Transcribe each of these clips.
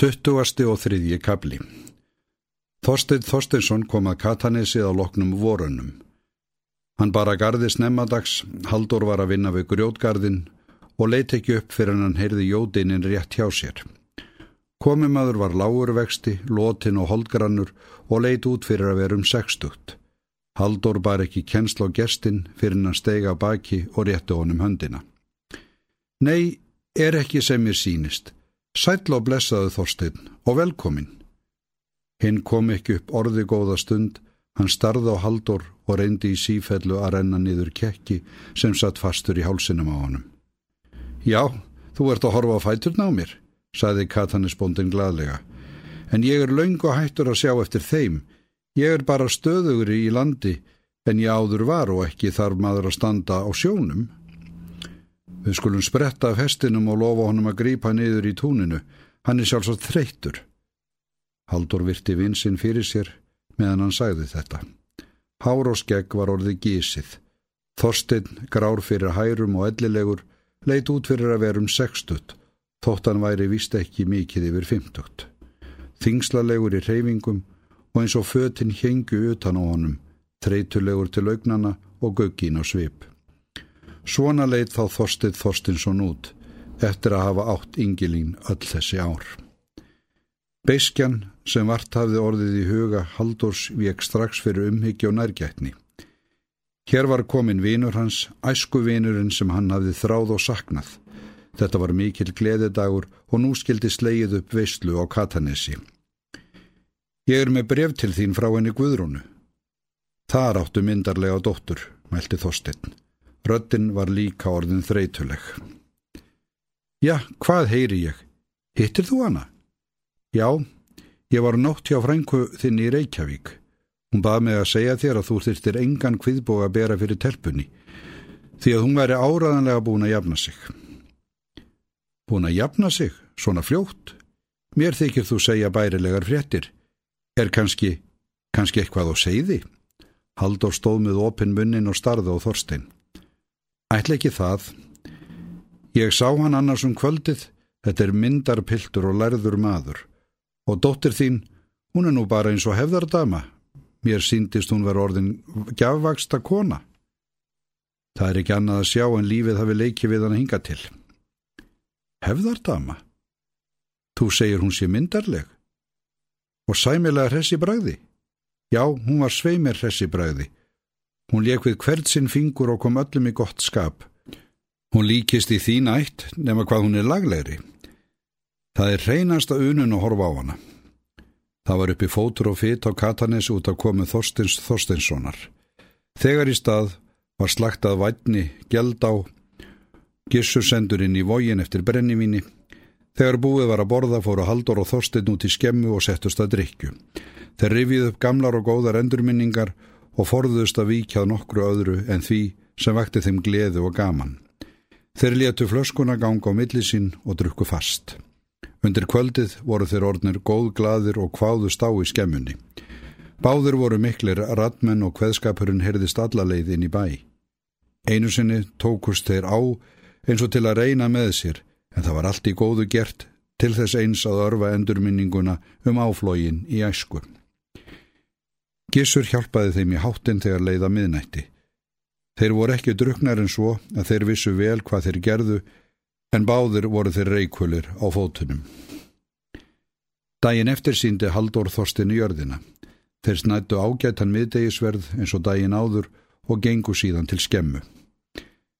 Tuttugasti og þriðji kabli Þorstein Þorsteinsson kom að Katanesið á loknum vorunum. Hann bara gardi snemmadags, Haldur var að vinna við grjótgarðin og leiti ekki upp fyrir hann heyrði jódinin rétt hjá sér. Komimaður var lágurvexti, lotin og holdgrannur og leiti út fyrir að vera um sextugt. Haldur bar ekki kennsl á gestin fyrir hann steiga baki og rétti honum höndina. Nei, er ekki sem ég sínist. Sætla og blessaðu Þorstein og velkomin. Hinn kom ekki upp orði góða stund, hann starði á haldur og reyndi í sífellu að renna niður kekki sem satt fastur í hálsinum á honum. Já, þú ert að horfa á fæturna á mér, saði Katanisbóndin gladlega, en ég er laung og hættur að sjá eftir þeim. Ég er bara stöðugur í landi, en ég áður var og ekki þarf maður að standa á sjónum. Við skulum spretta af hestinum og lofa honum að grípa niður í túninu. Hann er sjálfsagt þreyttur. Haldur virti vinsinn fyrir sér meðan hann sagði þetta. Hár og skegg var orðið gísið. Þorstinn, grár fyrir hærum og ellilegur, leit út fyrir að vera um sextut, þótt hann væri vist ekki mikið yfir fymtugt. Þingslalegur í reyfingum og eins og fötinn hengu utan á honum, þreytulegur til augnana og göggin á svip. Svona leit þá Þorstið Þorstinsson út eftir að hafa átt yngilín öll þessi ár. Beiskjan sem vart hafði orðið í huga Haldurs vek strax fyrir umhyggja og nærgætni. Hér var komin vinur hans, æsku vinurinn sem hann hafði þráð og saknað. Þetta var mikil gleðidagur og nú skildi sleið upp veistlu á Katanesi. Ég er með bref til þín frá henni Guðrúnu. Þar áttu myndarlega dóttur, mælti Þorstinn. Röddinn var líka orðin þreytuleg. Já, hvað heyri ég? Hittir þú hana? Já, ég var nótt hjá frængu þinn í Reykjavík. Hún bað mig að segja þér að þú þurftir engan kviðbóga að bera fyrir telpunni, því að hún væri áraðanlega búin að jafna sig. Búin að jafna sig? Svona fljótt? Mér þykir þú segja bærilegar fréttir. Er kannski, kannski eitthvað á segði? Haldur stóð með opin munnin og starði á Þorstein. Ætla ekki það. Ég sá hann annars um kvöldið, þetta er myndarpiltur og lærður maður. Og dóttir þín, hún er nú bara eins og hefðardama. Mér síndist hún verið orðin gjafvaksta kona. Það er ekki annað að sjá en lífið hafi leikið við hann að hinga til. Hefðardama? Þú segir hún sé myndarleg. Og sæmilega hressi bræði? Já, hún var sveimir hressi bræði Hún leik við hvert sinn fingur og kom öllum í gott skap. Hún líkist í þín ætt nema hvað hún er laglegri. Það er reynasta unun að horfa á hana. Það var uppi fótur og fyrt á Katanes út af komið Þorstins Þorstinssonar. Þegar í stað var slaktað vætni, geld á, gissur sendur inn í vógin eftir brennivíni. Þegar búið var að borða fóru Haldur og Þorstinn út í skemmu og settust að drikju. Þeir rifið upp gamlar og góðar endurminningar og forðust að víkjað nokkru öðru en því sem vakti þeim gleðu og gaman. Þeir letu flöskuna ganga á millisinn og drukku fast. Undir kvöldið voru þeir orðnir góðglaðir og kváðust á í skemmunni. Báður voru miklir ratmenn og hveðskapurinn herðist allaleið inn í bæ. Einu sinni tókust þeir á eins og til að reyna með sér, en það var allt í góðu gert til þess eins að örfa endurminninguna um áflógin í æsku. Gissur hjálpaði þeim í háttin þegar leiða miðnætti. Þeir voru ekki druknar en svo að þeir vissu vel hvað þeir gerðu en báður voru þeir reikulir á fótunum. Dægin eftir síndi Haldur Þorstin í jörðina. Þeir snættu ágættan miðdegisverð eins og dægin áður og gengu síðan til skemmu.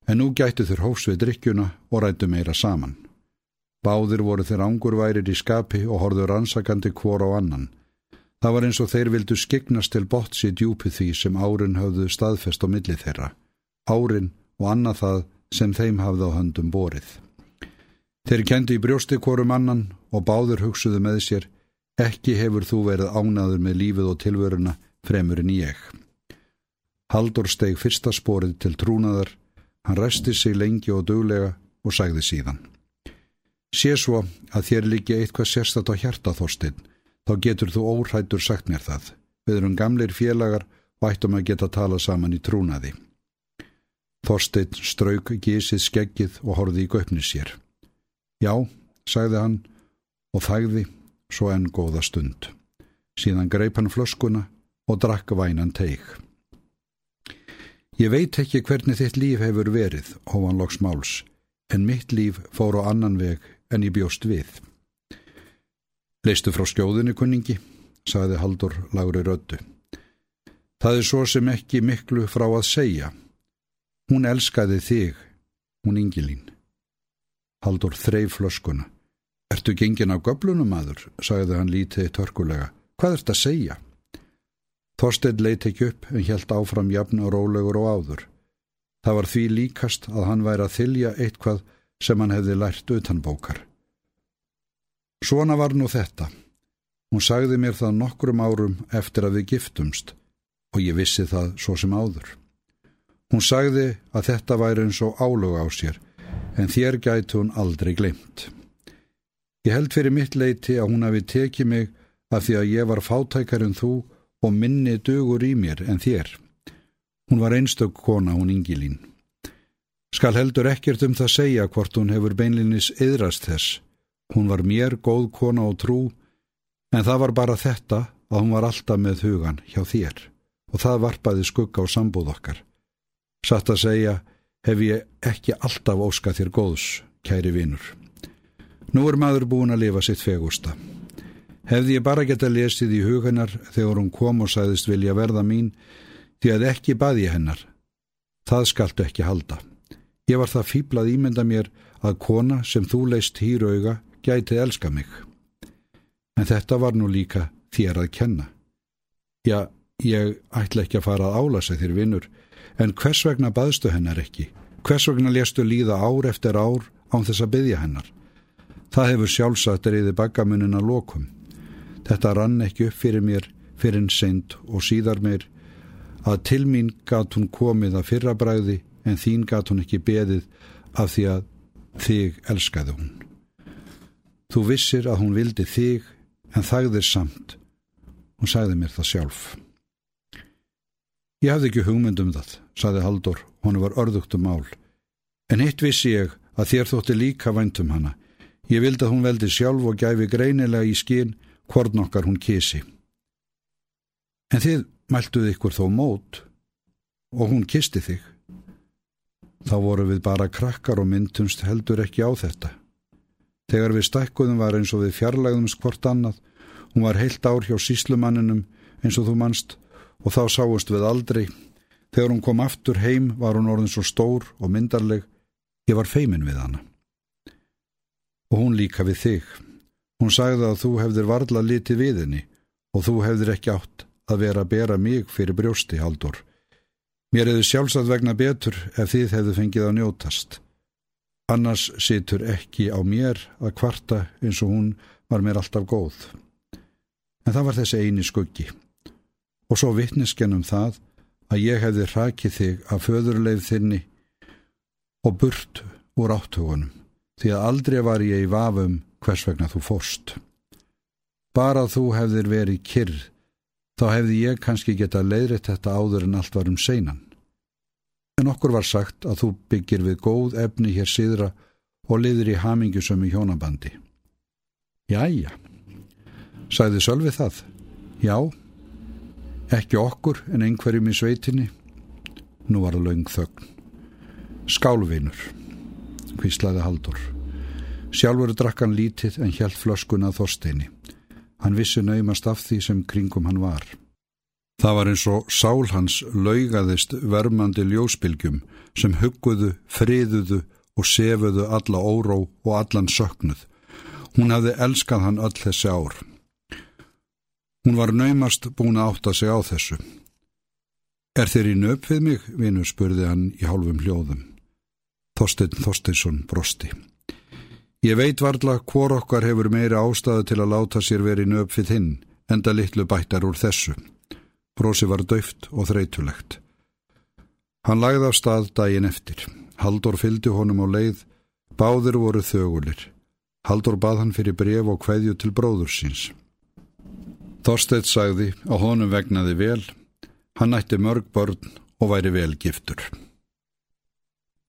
En nú gættu þeir hófs við drikkjuna og rættu meira saman. Báður voru þeir angurværir í skapi og horður ansakandi kvor á annan. Það var eins og þeir vildu skegnast til botts í djúpi því sem árin hafðu staðfest á milli þeirra, árin og annað það sem þeim hafði á höndum borið. Þeir kendi í brjósti hvorum annan og báður hugsuðu með sér, ekki hefur þú verið ánaður með lífið og tilvöruna fremur en ég. Haldur steg fyrsta sporið til trúnaðar, hann resti sig lengi og döglega og sagði síðan. Sé svo að þér líki eitthvað sérstat á hjarta þorstinn, þá getur þú óhættur sagt mér það. Við erum gamleir félagar og ættum að geta tala saman í trúnaði. Þorstein strauk gísið skeggið og horfið í göpni sér. Já, sagði hann og þægði svo enn góða stund. Síðan greip hann flöskuna og drakk vænan teig. Ég veit ekki hvernig þitt líf hefur verið, hófan loks máls, en mitt líf fór á annan veg en ég bjóst við. Leistu frá skjóðinu, kunningi, saði Haldur Lári Röddu. Það er svo sem ekki miklu frá að segja. Hún elskaði þig, hún Ingilín. Haldur þreif flöskuna. Ertu gengin á göblunum aður, sagði hann lítið törkulega. Hvað ert að segja? Þorstein leitt ekki upp en helt áfram jafn og rólegur og áður. Það var því líkast að hann væri að þylja eitthvað sem hann hefði lært utanbókar. Svona var nú þetta. Hún sagði mér það nokkrum árum eftir að við giftumst og ég vissi það svo sem áður. Hún sagði að þetta væri eins og álög á sér, en þér gæti hún aldrei glemt. Ég held fyrir mitt leiti að hún hafi tekið mig af því að ég var fátækar en þú og minni dugur í mér en þér. Hún var einstök kona, hún Ingilín. Skal heldur ekkert um það segja hvort hún hefur beinlinis yðrast þess. Hún var mér góð kona og trú, en það var bara þetta að hún var alltaf með hugan hjá þér og það varpaði skugga á sambúð okkar. Satt að segja hef ég ekki alltaf óskað þér góðs, kæri vinur. Nú er maður búin að lifa sitt fegústa. Hefði ég bara geta lesið í huganar þegar hún kom og sæðist vilja verða mín, því að ekki baði hennar. Það skaltu ekki halda. Ég var það fýblað ímynda mér að kona sem þú leist hýrauga gæti elska mig. En þetta var nú líka þér að kenna. Já, Ég ætla ekki að fara að álasa þér vinnur, en hvers vegna baðstu hennar ekki? Hvers vegna léstu líða ár eftir ár án þess að byggja hennar? Það hefur sjálfsagt reyði baggamunin að lokum. Þetta rann ekki upp fyrir mér, fyrir en seint og síðar mér að til mín gat hún komið að fyrra bræði en þín gat hún ekki beðið af því að þig elskaði hún. Þú vissir að hún vildi þig en þagðir samt. Hún sagði mér það sjálf. Ég hafði ekki hugmynd um það, saði Haldur, honu var örðugt um mál. En hitt vissi ég að þér þótti líka vænt um hana. Ég vildi að hún veldi sjálf og gæfi greinilega í skinn hvort nokkar hún kísi. En þið mæltuði ykkur þó mót og hún kisti þig. Þá voru við bara krakkar og myndumst heldur ekki á þetta. Þegar við stækkuðum var eins og við fjarlægðumst hvort annað, hún var heilt ár hjá síslumanninum eins og þú mannst og þá sáust við aldrei. Þegar hún kom aftur heim var hún orðin svo stór og myndarleg, ég var feimin við hana. Og hún líka við þig. Hún sagði að þú hefðir varla liti við henni og þú hefðir ekki átt að vera að bera mig fyrir brjósti, Haldur. Mér hefði sjálfsagt vegna betur ef þið hefði fengið að njótast. Annars situr ekki á mér að kvarta eins og hún var mér alltaf góð. En það var þessi eini skuggi og svo vittneskjanum það að ég hefði rakið þig að föðurleif þinni og burt úr áttugunum því að aldrei var ég í vafum hvers vegna þú fórst. Bara þú hefðir verið kyrr þá hefði ég kannski geta leiðrætt þetta áður en allt var um seinan. En okkur var sagt að þú byggir við góð efni hér síðra og liður í hamingjusum í hjónabandi. Jæja, sagði Sölvi það. Já, Ekki okkur en einhverjum í sveitinni. Nú var það laung þögn. Skálvinur, hvíslaði Haldur. Sjálfur drakkan lítið en hjælt flöskuna að þorsteini. Hann vissi naumast af því sem kringum hann var. Það var eins og sál hans laugaðist vermandi ljósbylgjum sem hugguðu, friðuðu og sefuðu alla óró og allan söknuð. Hún hafði elskað hann öll þessi ár. Hún var naumast búin að átta sig á þessu. Er þeir í nöp við mig, vinur, spurði hann í hálfum hljóðum. Þorstein Þorsteinsson brosti. Ég veit varla hvor okkar hefur meiri ástæðu til að láta sér verið nöp við hinn, enda litlu bættar úr þessu. Brosi var döft og þreytulegt. Hann lagði af stað daginn eftir. Haldur fylgdi honum á leið, báðir voru þögulir. Haldur bað hann fyrir bref og hveðju til bróður síns. Þorsteit sagði að honum vegnaði vel, hann ætti mörg börn og væri vel giftur.